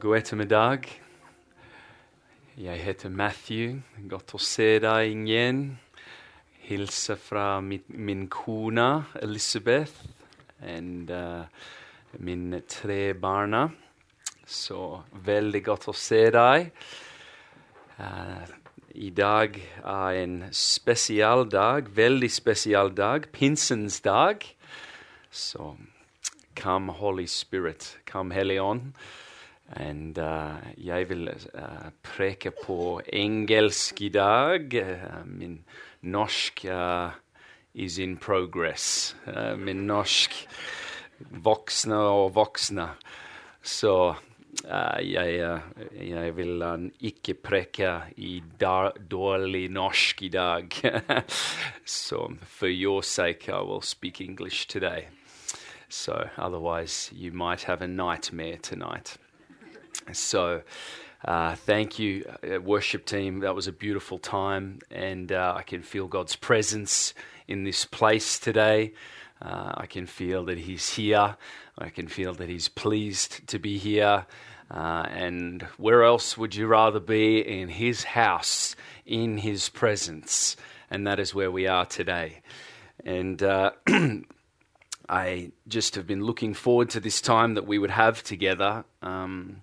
God ettermiddag. Jeg heter Matthew. Godt å se deg igjen. Hilser fra min, min kone Elizabeth og uh, mine tre barna. Så veldig godt å se deg. Uh, I dag er en spesial dag, veldig spesial dag, pinsens dag. Så come Holy Spirit, come Hellig Ånd. And uh, jeg vil uh, preke på engelsk i dag. Uh, min norsk uh, is in progress. Uh, min norsk voksne og voksne. Så uh, jeg, jeg, vil ikke preke i dårlig norsk i dag. so for your sake, I will speak English today. So otherwise, you might have a nightmare tonight. So, uh, thank you, uh, worship team. That was a beautiful time, and uh, I can feel God's presence in this place today. Uh, I can feel that He's here. I can feel that He's pleased to be here. Uh, and where else would you rather be? In His house, in His presence. And that is where we are today. And uh, I just have been looking forward to this time that we would have together. Um,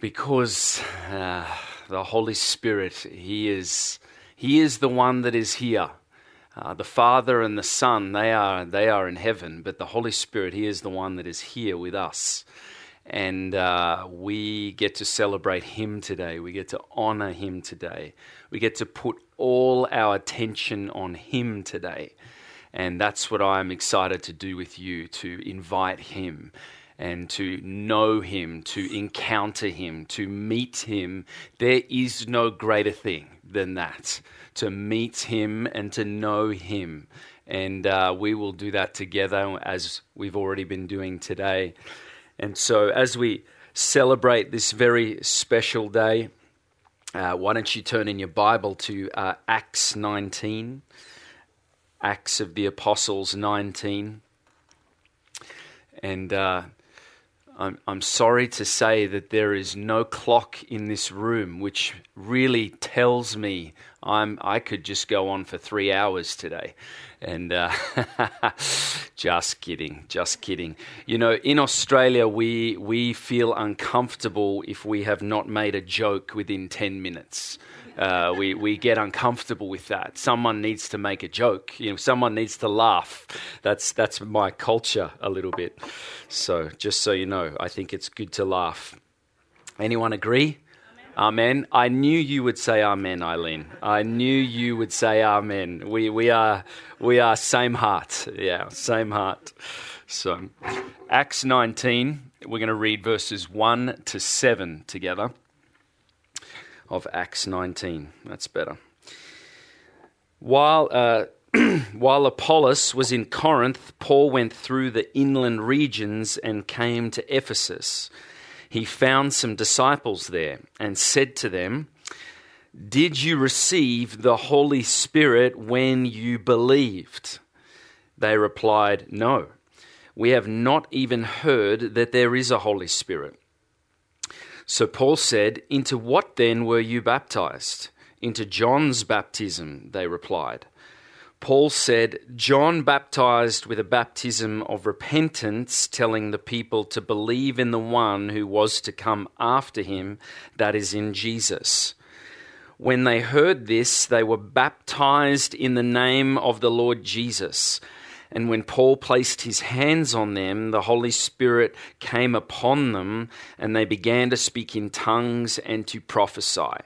because uh, the Holy Spirit, He is, He is the one that is here. Uh, the Father and the Son, they are, they are in heaven, but the Holy Spirit, He is the one that is here with us. And uh, we get to celebrate Him today. We get to honor Him today. We get to put all our attention on Him today. And that's what I'm excited to do with you to invite Him and to know Him, to encounter Him, to meet Him, there is no greater thing than that. To meet Him and to know Him. And uh, we will do that together as we've already been doing today. And so, as we celebrate this very special day, uh, why don't you turn in your Bible to uh, Acts 19, Acts of the Apostles 19. And uh, I'm, I'm sorry to say that there is no clock in this room, which really tells me I'm, I could just go on for three hours today. And uh, just kidding, just kidding. You know, in Australia, we, we feel uncomfortable if we have not made a joke within 10 minutes. Uh, we, we get uncomfortable with that. Someone needs to make a joke. You know, someone needs to laugh. That's, that's my culture a little bit. So just so you know, I think it's good to laugh. Anyone agree? Amen. I knew you would say amen, Eileen. I knew you would say amen. We, we, are, we are same heart. Yeah, same heart. So, Acts 19, we're going to read verses 1 to 7 together of Acts 19. That's better. While, uh, while Apollos was in Corinth, Paul went through the inland regions and came to Ephesus. He found some disciples there and said to them, Did you receive the Holy Spirit when you believed? They replied, No. We have not even heard that there is a Holy Spirit. So Paul said, Into what then were you baptized? Into John's baptism, they replied. Paul said, John baptized with a baptism of repentance, telling the people to believe in the one who was to come after him, that is, in Jesus. When they heard this, they were baptized in the name of the Lord Jesus. And when Paul placed his hands on them, the Holy Spirit came upon them, and they began to speak in tongues and to prophesy.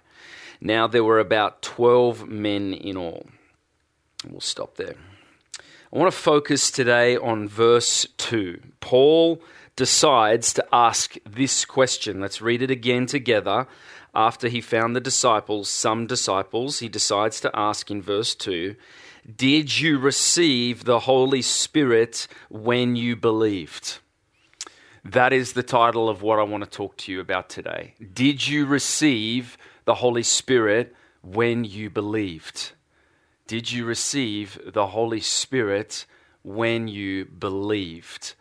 Now there were about 12 men in all. We'll stop there. I want to focus today on verse 2. Paul decides to ask this question. Let's read it again together. After he found the disciples, some disciples, he decides to ask in verse 2 did you receive the Holy Spirit when you believed? That is the title of what I want to talk to you about today. Did you receive the Holy Spirit when you believed? Did you receive the Holy Spirit when you believed?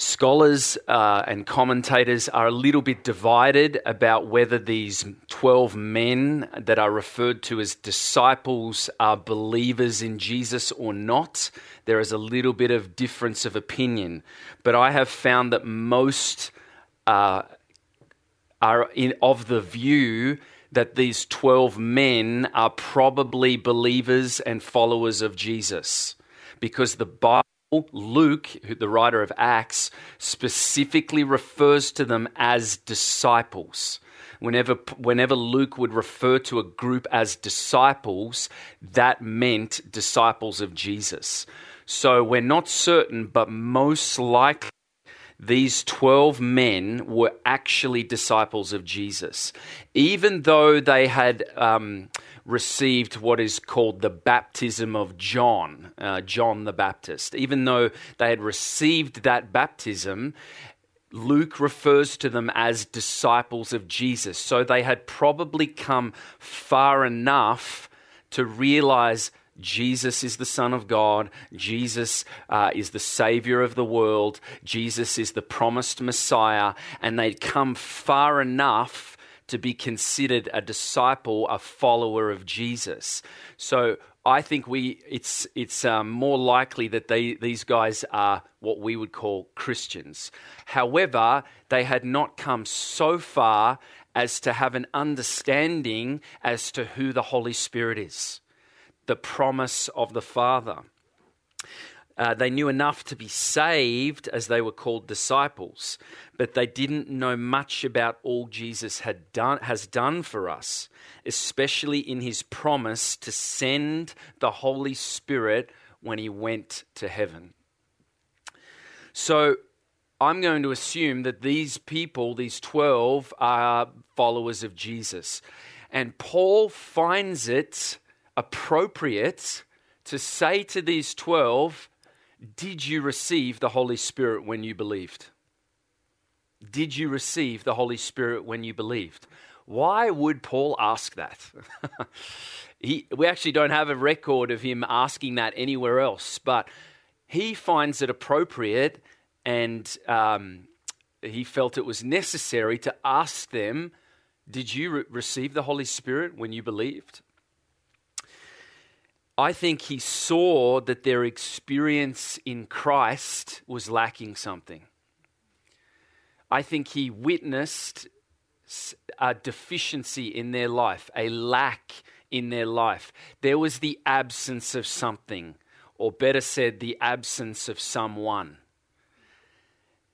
Scholars uh, and commentators are a little bit divided about whether these 12 men that are referred to as disciples are believers in Jesus or not. There is a little bit of difference of opinion. But I have found that most uh, are in, of the view that these 12 men are probably believers and followers of Jesus because the Bible Luke, the writer of Acts, specifically refers to them as disciples. Whenever, whenever Luke would refer to a group as disciples, that meant disciples of Jesus. So we're not certain, but most likely these 12 men were actually disciples of Jesus. Even though they had. Um, received what is called the baptism of John, uh, John the Baptist. Even though they had received that baptism, Luke refers to them as disciples of Jesus. So they had probably come far enough to realize Jesus is the Son of God. Jesus uh, is the Savior of the world. Jesus is the promised Messiah. And they'd come far enough to be considered a disciple, a follower of Jesus. So I think we it's it's um, more likely that they these guys are what we would call Christians. However, they had not come so far as to have an understanding as to who the Holy Spirit is, the promise of the Father. Uh, they knew enough to be saved as they were called disciples, but they didn't know much about all Jesus had done, has done for us, especially in his promise to send the Holy Spirit when he went to heaven. So I'm going to assume that these people, these 12, are followers of Jesus. And Paul finds it appropriate to say to these 12, did you receive the Holy Spirit when you believed? Did you receive the Holy Spirit when you believed? Why would Paul ask that? he, we actually don't have a record of him asking that anywhere else, but he finds it appropriate and um, he felt it was necessary to ask them Did you re- receive the Holy Spirit when you believed? I think he saw that their experience in Christ was lacking something. I think he witnessed a deficiency in their life, a lack in their life. There was the absence of something, or better said, the absence of someone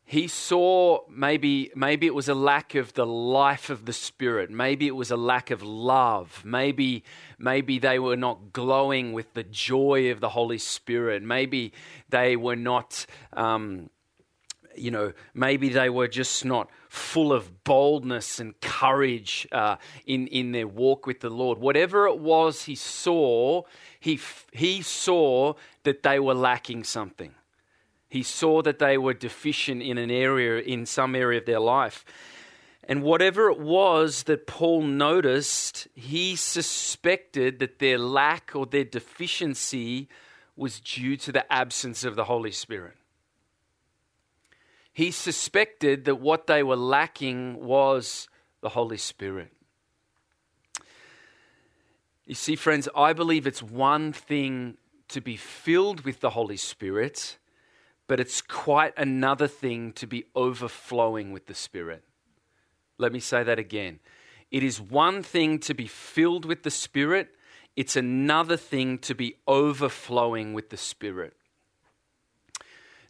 he saw maybe maybe it was a lack of the life of the spirit. Maybe it was a lack of love. Maybe maybe they were not glowing with the joy of the holy spirit. Maybe they were not um, you know maybe they were just not full of boldness and courage uh, in in their walk with the lord. Whatever it was he saw he he saw that they were lacking something he saw that they were deficient in an area, in some area of their life. And whatever it was that Paul noticed, he suspected that their lack or their deficiency was due to the absence of the Holy Spirit. He suspected that what they were lacking was the Holy Spirit. You see, friends, I believe it's one thing to be filled with the Holy Spirit but it's quite another thing to be overflowing with the Spirit. Let me say that again. It is one thing to be filled with the Spirit, it's another thing to be overflowing with the Spirit.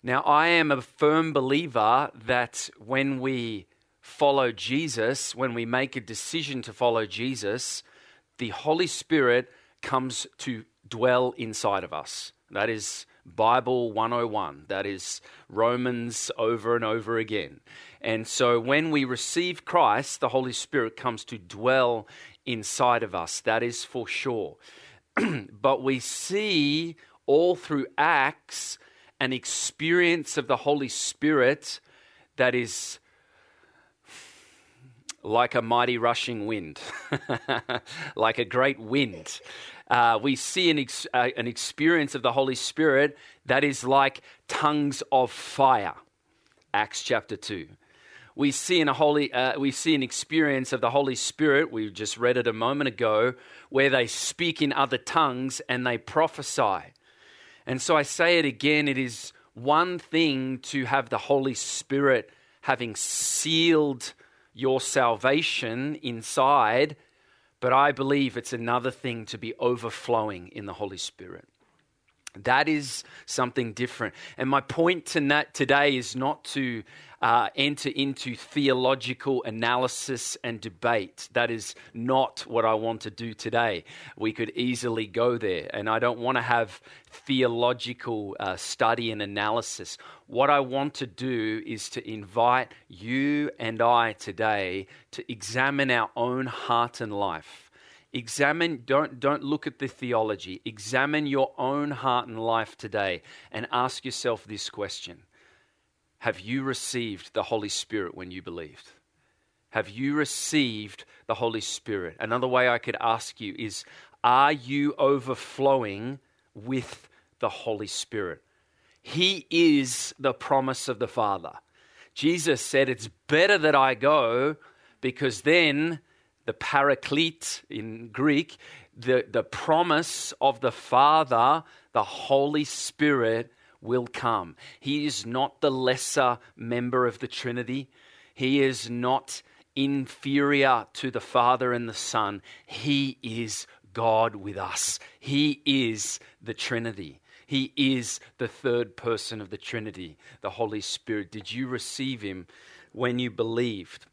Now, I am a firm believer that when we follow Jesus, when we make a decision to follow Jesus, the Holy Spirit comes to dwell inside of us. That is Bible 101. That is Romans over and over again. And so when we receive Christ, the Holy Spirit comes to dwell inside of us. That is for sure. but we see all through Acts an experience of the Holy Spirit that is like a mighty rushing wind, like a great wind uh, we see an, ex- uh, an experience of the Holy Spirit that is like tongues of fire. Acts chapter 2. We see, in a holy, uh, we see an experience of the Holy Spirit, we just read it a moment ago, where they speak in other tongues and they prophesy. And so I say it again it is one thing to have the Holy Spirit having sealed your salvation inside, but I believe it's another thing to be overflowing in the Holy Spirit. That is something different. And my point to today is not to uh, enter into theological analysis and debate. That is not what I want to do today. We could easily go there, and I don't want to have theological uh, study and analysis. What I want to do is to invite you and I today to examine our own heart and life examine don't don't look at the theology examine your own heart and life today and ask yourself this question have you received the Holy Spirit when you believed? Have you received the Holy Spirit? Another way I could ask you is Are you overflowing with the Holy Spirit? He is the promise of the Father. Jesus said, It's better that I go because then the paraclete in Greek, the, the promise of the Father, the Holy Spirit, will come. He is not the lesser member of the Trinity. He is not inferior to the Father and the Son. He is God with us. He is the Trinity. He is the third person of the Trinity, the Holy Spirit. Did you receive him when you believed?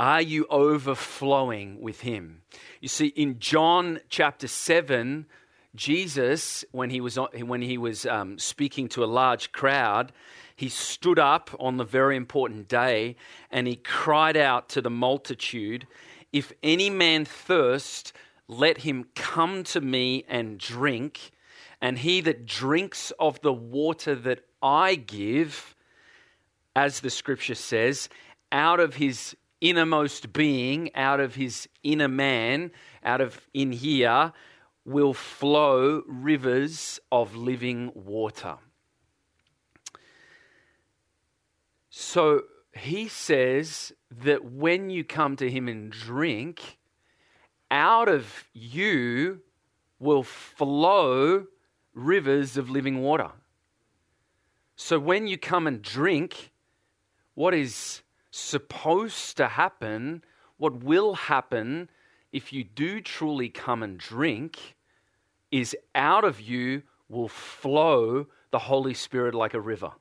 Are you overflowing with him? You see, in John chapter 7, Jesus, when he was, when he was um, speaking to a large crowd, he stood up on the very important day and he cried out to the multitude, If any man thirst, let him come to me and drink. And he that drinks of the water that I give, as the scripture says, out of his innermost being, out of his inner man, out of in here, will flow rivers of living water. So he says that when you come to him and drink, out of you will flow rivers of living water. So when you come and drink, what is supposed to happen, what will happen if you do truly come and drink, is out of you will flow the Holy Spirit like a river.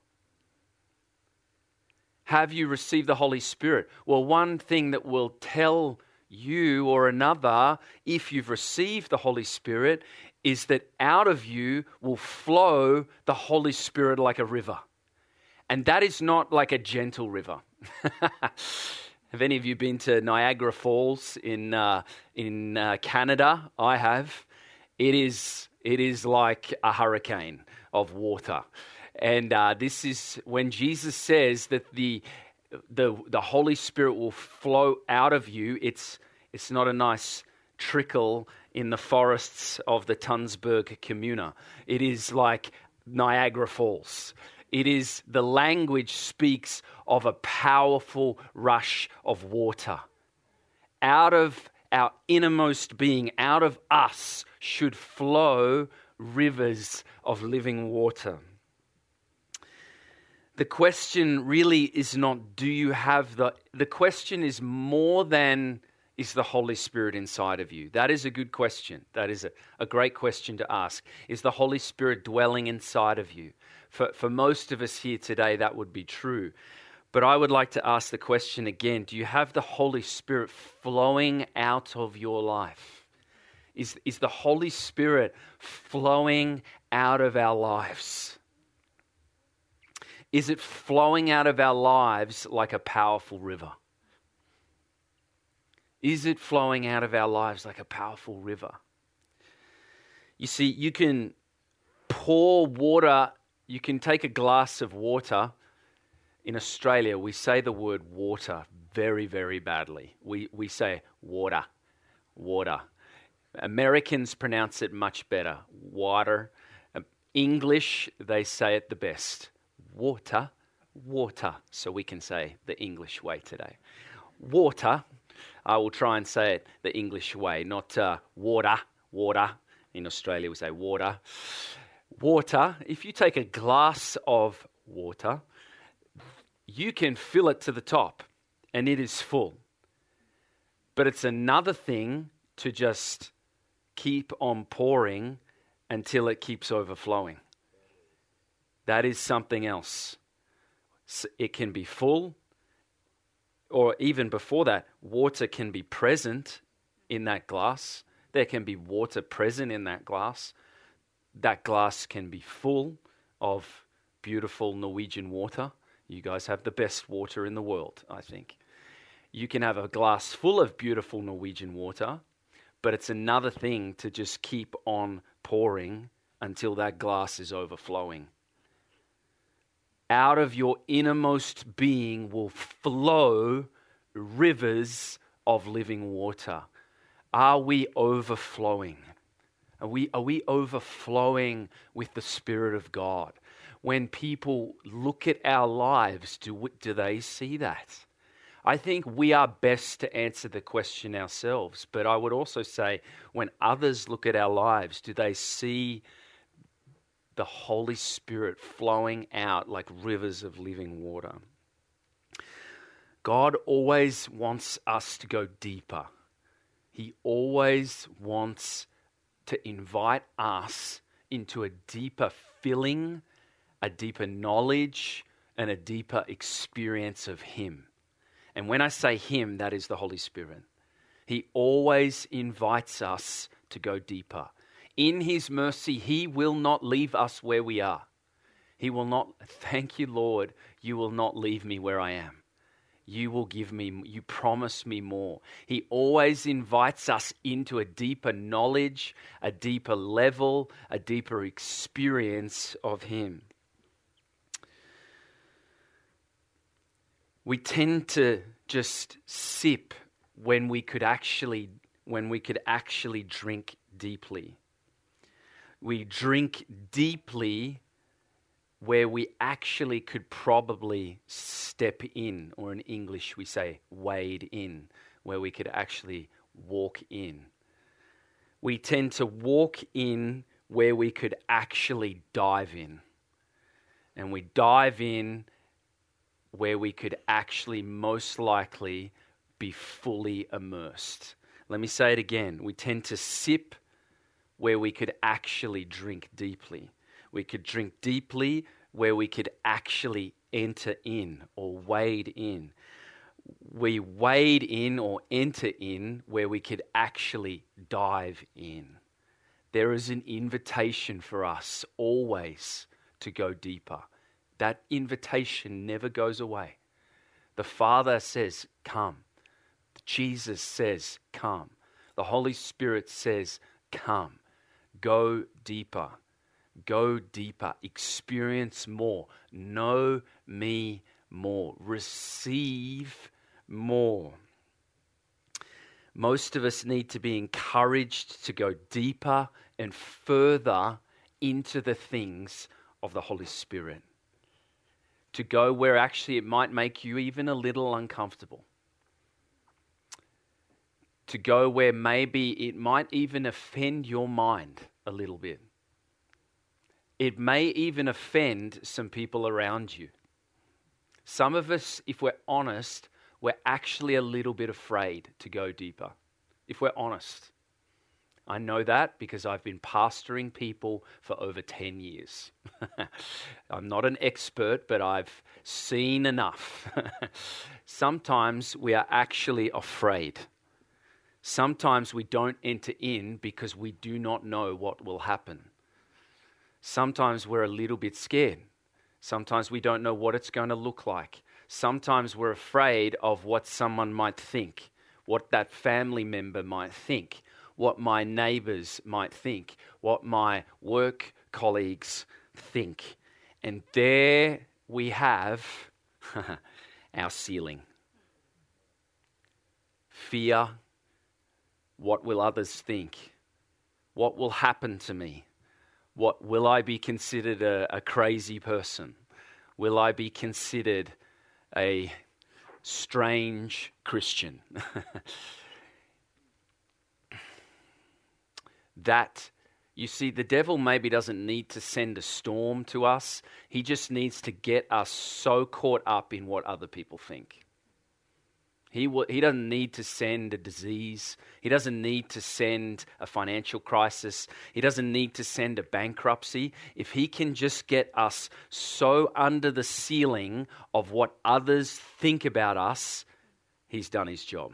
Have you received the Holy Spirit? Well, one thing that will tell you or another if you've received the Holy Spirit is that out of you will flow the Holy Spirit like a river. And that is not like a gentle river. Have any of you been to Niagara Falls in uh, in uh, Canada? I have. It is it is like a hurricane of water, and uh, this is when Jesus says that the the the Holy Spirit will flow out of you. It's it's not a nice trickle in the forests of the Tønsberg Communa. It is like Niagara Falls. It is the language speaks of a powerful rush of water. Out of our innermost being, out of us, should flow rivers of living water. The question really is not do you have the the question is more than is the Holy Spirit inside of you? That is a good question. That is a, a great question to ask. Is the Holy Spirit dwelling inside of you? For, for most of us here today, that would be true. But I would like to ask the question again Do you have the Holy Spirit flowing out of your life? Is, is the Holy Spirit flowing out of our lives? Is it flowing out of our lives like a powerful river? Is it flowing out of our lives like a powerful river? You see, you can pour water, you can take a glass of water. In Australia, we say the word water very, very badly. We, we say water, water. Americans pronounce it much better water. Um, English, they say it the best water, water, so we can say the English way today. Water, I will try and say it the English way, not uh, water, water. In Australia, we say water. Water, if you take a glass of water, you can fill it to the top and it is full. But it's another thing to just keep on pouring until it keeps overflowing. That is something else. It can be full, or even before that, water can be present in that glass. There can be water present in that glass. That glass can be full of beautiful Norwegian water. You guys have the best water in the world, I think. You can have a glass full of beautiful Norwegian water, but it's another thing to just keep on pouring until that glass is overflowing. Out of your innermost being will flow rivers of living water. Are we overflowing? Are we, are we overflowing with the Spirit of God? When people look at our lives, do, do they see that? I think we are best to answer the question ourselves, but I would also say when others look at our lives, do they see the Holy Spirit flowing out like rivers of living water? God always wants us to go deeper. He always wants to invite us into a deeper filling, a deeper knowledge, and a deeper experience of Him. And when I say Him, that is the Holy Spirit. He always invites us to go deeper. In His mercy, He will not leave us where we are. He will not, thank you, Lord, you will not leave me where I am you will give me, you promise me more. He always invites us into a deeper knowledge, a deeper level, a deeper experience of Him. We tend to just sip when we could actually when we could actually drink deeply. We drink deeply where we actually could probably step in, or in English we say wade in, where we could actually walk in. We tend to walk in where we could actually dive in. And we dive in where we could actually most likely be fully immersed. Let me say it again. We tend to sip where we could actually drink deeply. We could drink deeply where we could actually enter in or wade in. We wade in or enter in where we could actually dive in. There is an invitation for us always to go deeper. That invitation never goes away. The Father says, Come. Jesus says, Come. The Holy Spirit says, Come. Go deeper. Go deeper, experience more, know me more, receive more. Most of us need to be encouraged to go deeper and further into the things of the Holy Spirit. To go where actually it might make you even a little uncomfortable. To go where maybe it might even offend your mind a little bit. It may even offend some people around you. Some of us, if we're honest, we're actually a little bit afraid to go deeper. If we're honest. I know that because I've been pastoring people for over 10 years. I'm not an expert, but I've seen enough. Sometimes we are actually afraid. Sometimes we don't enter in because we do not know what will happen. Sometimes we're a little bit scared. Sometimes we don't know what it's going to look like. Sometimes we're afraid of what someone might think, what that family member might think, what my neighbors might think, what my work colleagues think. And there we have our ceiling. Fear. What will others think? What will happen to me? What will I be considered a, a crazy person? will I be considered a strange Christian? that you see, the devil maybe doesn't need to send a storm to us. He just needs to get us so caught up in what other people think. He, w- he doesn't need to send a disease. He doesn't need to send a financial crisis. He doesn't need to send a bankruptcy. If he can just get us so under the ceiling of what others think about us, he's done his job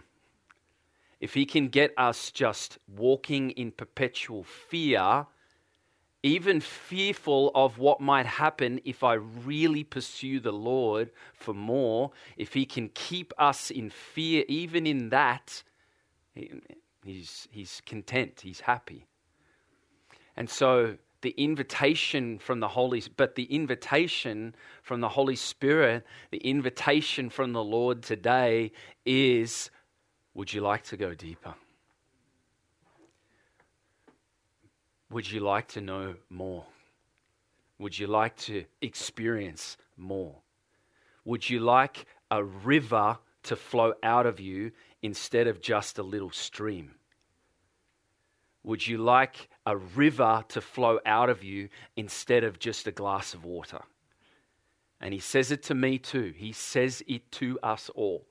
if he can get us just walking in perpetual fear, even fearful of what might happen if I really pursue the Lord for more, if he can keep us in fear, even in that, he's, he's content, he's happy. And so the invitation from the Holy but the invitation from the Holy Spirit, the invitation from the Lord today is would you like to go deeper? Would you like to know more? Would you like to experience more? Would you like a river to flow out of you instead of just a little stream? Would you like a river to flow out of you instead of just a glass of water? And he says it to me too. He says it to us all.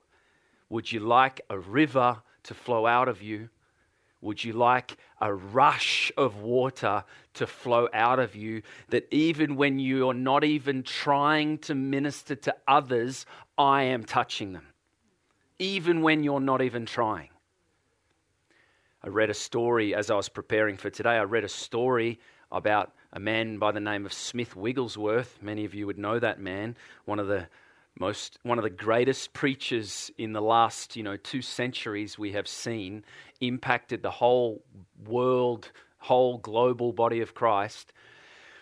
Would you like a river to flow out of you? Would you like a rush of water to flow out of you that even when you're not even trying to minister to others, I am touching them? Even when you're not even trying. I read a story as I was preparing for today. I read a story about a man by the name of Smith Wigglesworth. Many of you would know that man, one of the most one of the greatest preachers in the last you know two centuries we have seen impacted the whole world whole global body of christ.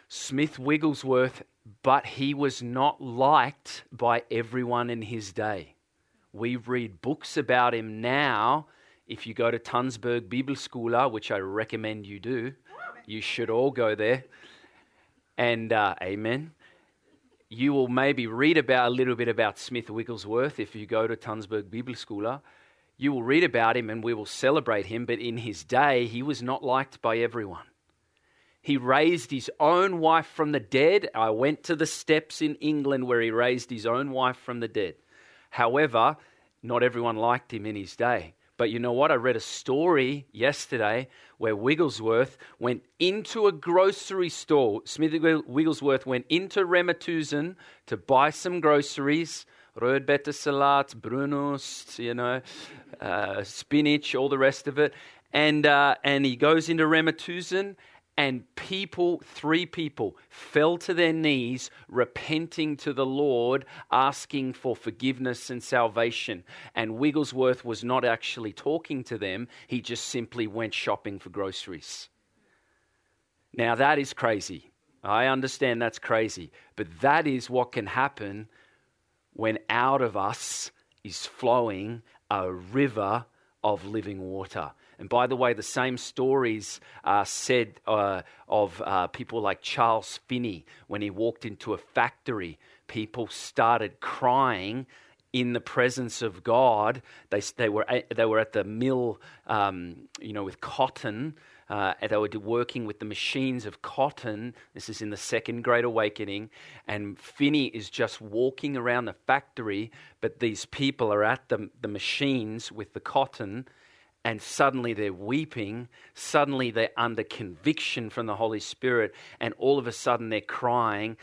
Smith wigglesworth but he was not liked by everyone in his day. We read books about him now. If you go to Tønsberg Bibelschule, which I recommend you do, you should all go there. And uh, amen you will maybe read about a little bit about Smith Wigglesworth if you go to Tønsberg Bibelschule. You will read about him and we will celebrate him, but in his day, he was not liked by everyone. He raised his own wife from the dead. I went to the steps in England where he raised his own wife from the dead. However, not everyone liked him in his day. But you know what? I read a story yesterday where Wigglesworth went into a grocery store. Smith Wigglesworth went into Rema-1000 to buy some groceries. Rödbetesalat, Brunost, you know, uh, spinach, all the rest of it. And, uh, and he goes into Rema-1000 and people, three people, fell to their knees, repenting to the Lord, asking for forgiveness and salvation. And Wigglesworth was not actually talking to them, he just simply went shopping for groceries. Now, that is crazy. I understand that's crazy. But that is what can happen when out of us is flowing a river of living water. And by the way, the same stories are said uh, of uh, people like Charles Finney. When he walked into a factory, people started crying in the presence of God. They, they, were, at, they were at the mill, um, you know, with cotton. Uh, they were working with the machines of cotton. This is in the Second Great Awakening. And Finney is just walking around the factory, but these people are at the, the machines with the cotton and suddenly they're weeping. Suddenly they're under conviction from the Holy Spirit, and all of a sudden they're crying,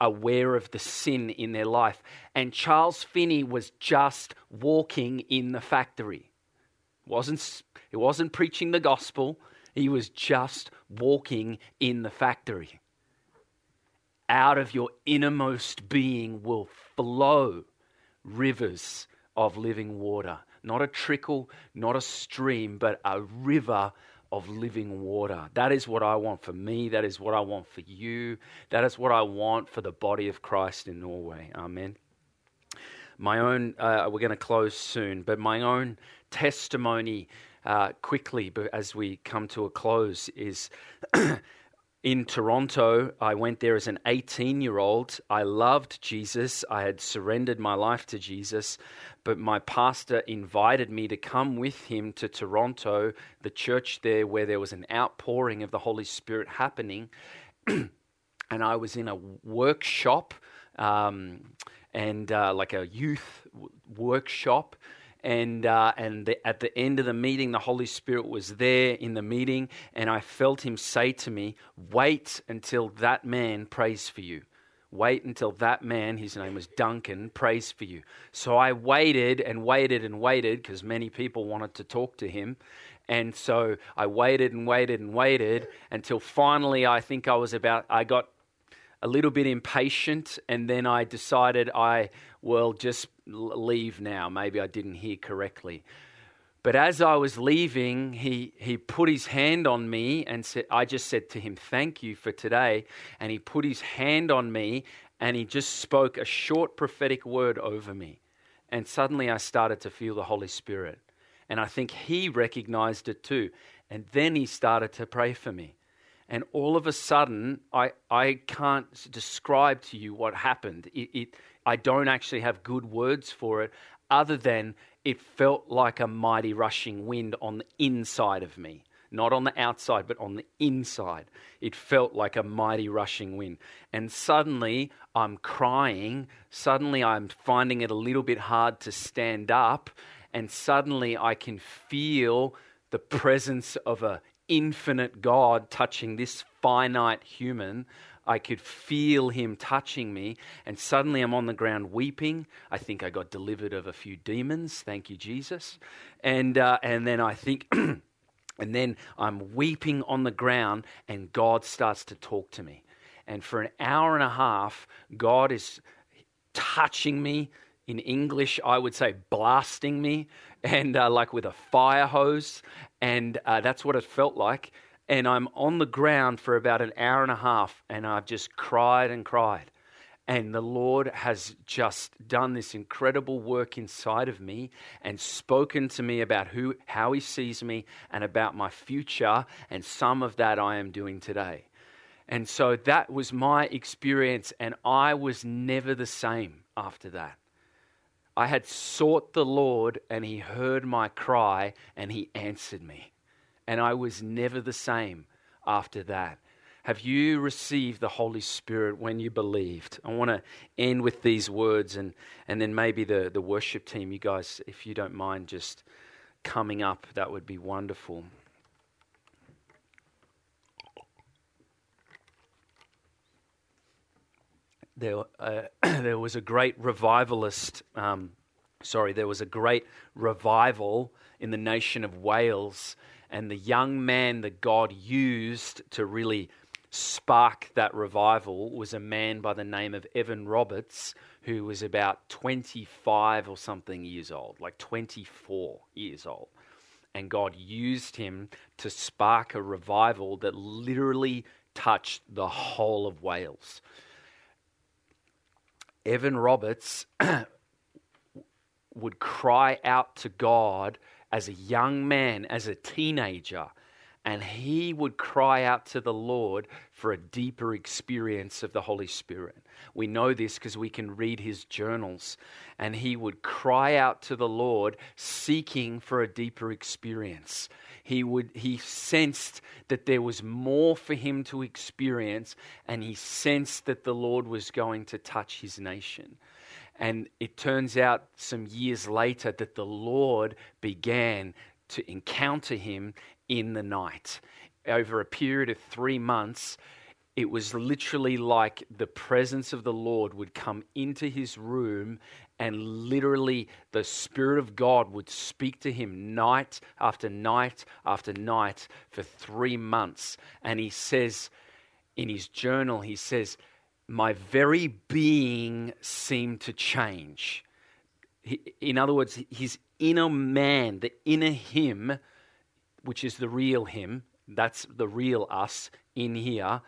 aware of the sin in their life. And Charles Finney was just walking in the factory. wasn't He wasn't preaching the gospel, he was just walking in the factory. Out of your innermost being will flow rivers of living water not a trickle, not a stream, but a river of living water. That is what I want for me. That is what I want for you. That is what I want for the body of Christ in Norway. Amen. My own, uh, we're going to close soon, but my own testimony uh, quickly as we come to a close is in Toronto. I went there as an 18 year old. I loved Jesus. I had surrendered my life to Jesus, but my pastor invited me to come with him to Toronto, the church there where there was an outpouring of the Holy Spirit happening. and I was in a workshop um, and uh, like a youth w- workshop and uh, and the, at the end of the meeting, the Holy Spirit was there in the meeting, and I felt Him say to me, "Wait until that man prays for you." Wait until that man, his name was Duncan, prays for you. So I waited and waited and waited because many people wanted to talk to him. And so I waited and waited and waited until finally I think I was about, I got a little bit impatient and then I decided I will just leave now. Maybe I didn't hear correctly. But as I was leaving, he, he put his hand on me and said, I just said to him, Thank you for today. And he put his hand on me and he just spoke a short prophetic word over me. And suddenly I started to feel the Holy Spirit. And I think he recognized it too. And then he started to pray for me. And all of a sudden, I, I can't describe to you what happened. It, it, I don't actually have good words for it, other than it felt like a mighty rushing wind on the inside of me. Not on the outside, but on the inside. It felt like a mighty rushing wind. And suddenly I'm crying. Suddenly I'm finding it a little bit hard to stand up. And suddenly I can feel the presence of a infinite God touching this finite human. I could feel him touching me, and suddenly I'm on the ground weeping. I think I got delivered of a few demons. Thank you, Jesus. And uh, and then I think, and then I'm weeping on the ground, and God starts to talk to me. And for an hour and a half, God is touching me. In English, I would say blasting me, and uh, like with a fire hose, and uh, that's what it felt like and I'm on the ground for about an hour and a half, and I've just cried and cried. And the Lord has just done this incredible work inside of me and spoken to me about who, how He sees me and about my future. And some of that I am doing today. And so that was my experience, and I was never the same after that. I had sought the Lord, and He heard my cry, and He answered me and I was never the same after that. Have you received the Holy Spirit when you believed? I want to end with these words, and, and then maybe the, the worship team, you guys, if you don't mind just coming up, that would be wonderful. There, uh, there was a great revivalist, um, sorry, there was a great revival in the nation of Wales and the young man that God used to really spark that revival was a man by the name of Evan Roberts, who was about 25 or something years old, like 24 years old. And God used him to spark a revival that literally touched the whole of Wales. Evan Roberts would cry out to God as a young man, as a teenager, and he would cry out to the Lord for a deeper experience of the Holy Spirit. We know this because we can read his journals. And he would cry out to the Lord seeking for a deeper experience. He would he sensed that there was more for him to experience and he sensed that the Lord was going to touch his nation. And it turns out some years later that the Lord began to encounter him in the night. Over a period of three months, it was literally like the presence of the Lord would come into his room and literally the Spirit of God would speak to him night after night after night for three months. And he says in his journal, he says, my very being seemed to change. In other words, his inner man, the inner him, which is the real him, that's the real us in here,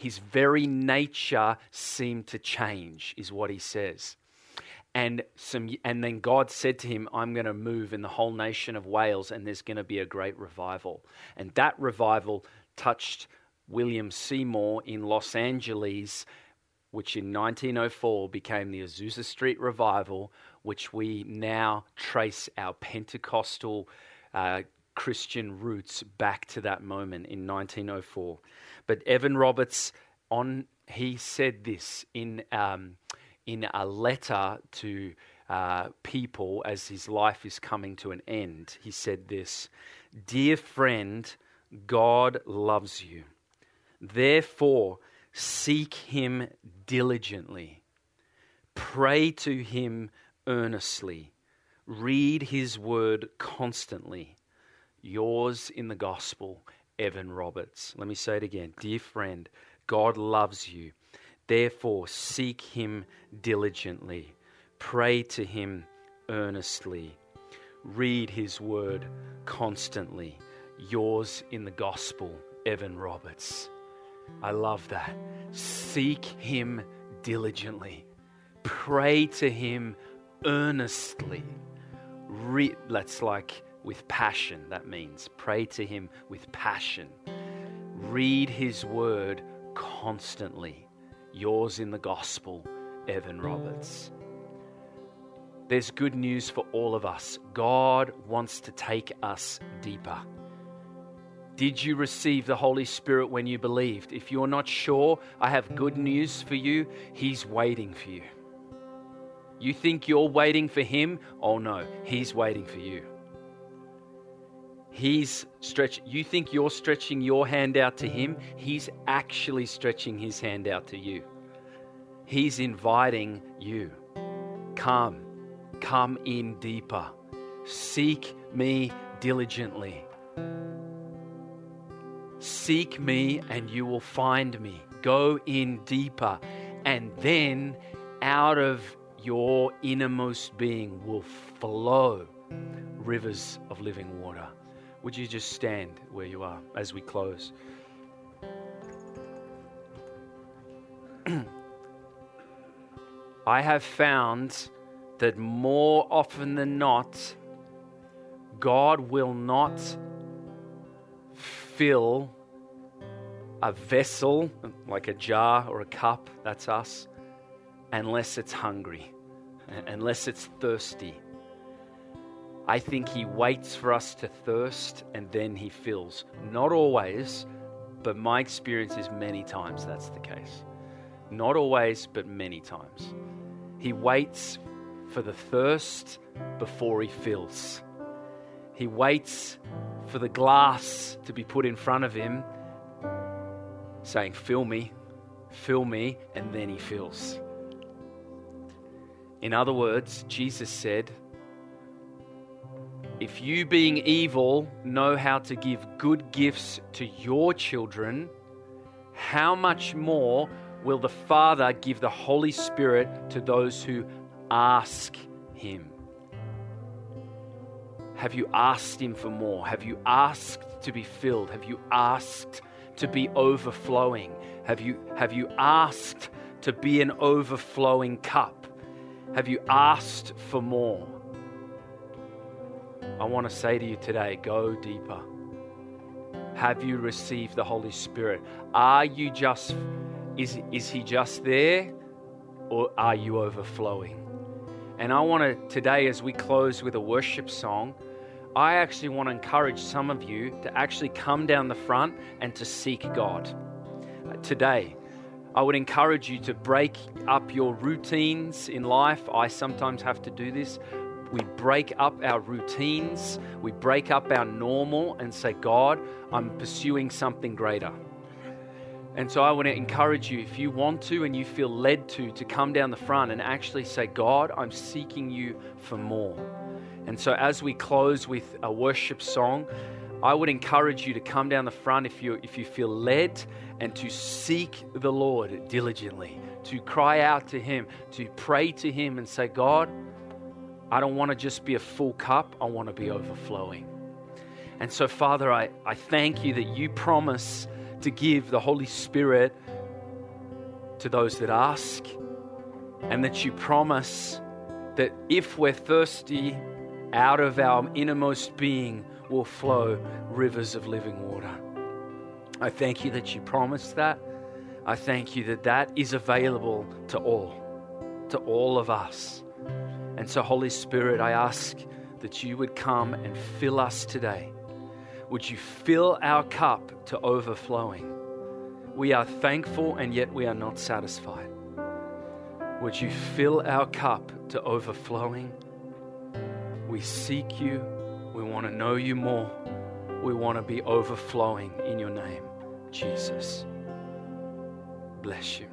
his very nature seemed to change, is what he says. And some, and then God said to him, "I'm going to move in the whole nation of Wales, and there's going to be a great revival." And that revival touched William Seymour in Los Angeles, which in 1904 became the Azusa Street Revival, which we now trace our Pentecostal uh, Christian roots back to that moment in 1904. But Evan Roberts, on he said this in um, in a letter to uh, people as his life is coming to an end. He said this, "Dear friend, God loves you. Therefore, seek Him diligently. Pray to Him earnestly. Read His Word constantly." Yours in the gospel, Evan Roberts. Let me say it again. Dear friend, God loves you. Therefore, seek him diligently. Pray to him earnestly. Read his word constantly. Yours in the gospel, Evan Roberts. I love that. Seek him diligently. Pray to him earnestly. Re- that's like with passion, that means. Pray to Him with passion. Read His Word constantly. Yours in the Gospel, Evan Roberts. There's good news for all of us. God wants to take us deeper. Did you receive the Holy Spirit when you believed? If you're not sure, I have good news for you. He's waiting for you. You think you're waiting for Him? Oh no, He's waiting for you. He's stretch you think you're stretching your hand out to him, he's actually stretching his hand out to you. He's inviting you. Come, come in deeper. Seek me diligently. Seek me and you will find me. Go in deeper, and then out of your innermost being will flow rivers of living water. Would you just stand where you are as we close? I have found that more often than not, God will not fill a vessel, like a jar or a cup, that's us, unless it's hungry, unless it's thirsty. I think He waits for us to thirst and then He fills. Not always, but my experience is many times that's the case. Not always, but many times. He waits for the thirst before He fills. He waits for the glass to be put in front of Him, saying, Fill me, fill me, and then He fills. In other words, Jesus said, if you, being evil, know how to give good gifts to your children, how much more will the Father give the Holy Spirit to those who ask Him? Have you asked Him for more? Have you asked to be filled? Have you asked to be overflowing? Have you, have you asked to be an overflowing cup? Have you asked for more? I want to say to you today go deeper. Have you received the Holy Spirit? Are you just, is, is He just there or are you overflowing? And I want to, today, as we close with a worship song, I actually want to encourage some of you to actually come down the front and to seek God. Today, I would encourage you to break up your routines in life. I sometimes have to do this. We break up our routines, we break up our normal and say, God, I'm pursuing something greater. And so I want to encourage you, if you want to and you feel led to, to come down the front and actually say, God, I'm seeking you for more. And so as we close with a worship song, I would encourage you to come down the front if you, if you feel led and to seek the Lord diligently, to cry out to Him, to pray to Him and say, God, I don't want to just be a full cup, I want to be overflowing. And so, Father, I, I thank you that you promise to give the Holy Spirit to those that ask, and that you promise that if we're thirsty, out of our innermost being will flow rivers of living water. I thank you that you promised that. I thank you that that is available to all, to all of us. And so, Holy Spirit, I ask that you would come and fill us today. Would you fill our cup to overflowing? We are thankful and yet we are not satisfied. Would you fill our cup to overflowing? We seek you. We want to know you more. We want to be overflowing in your name, Jesus. Bless you.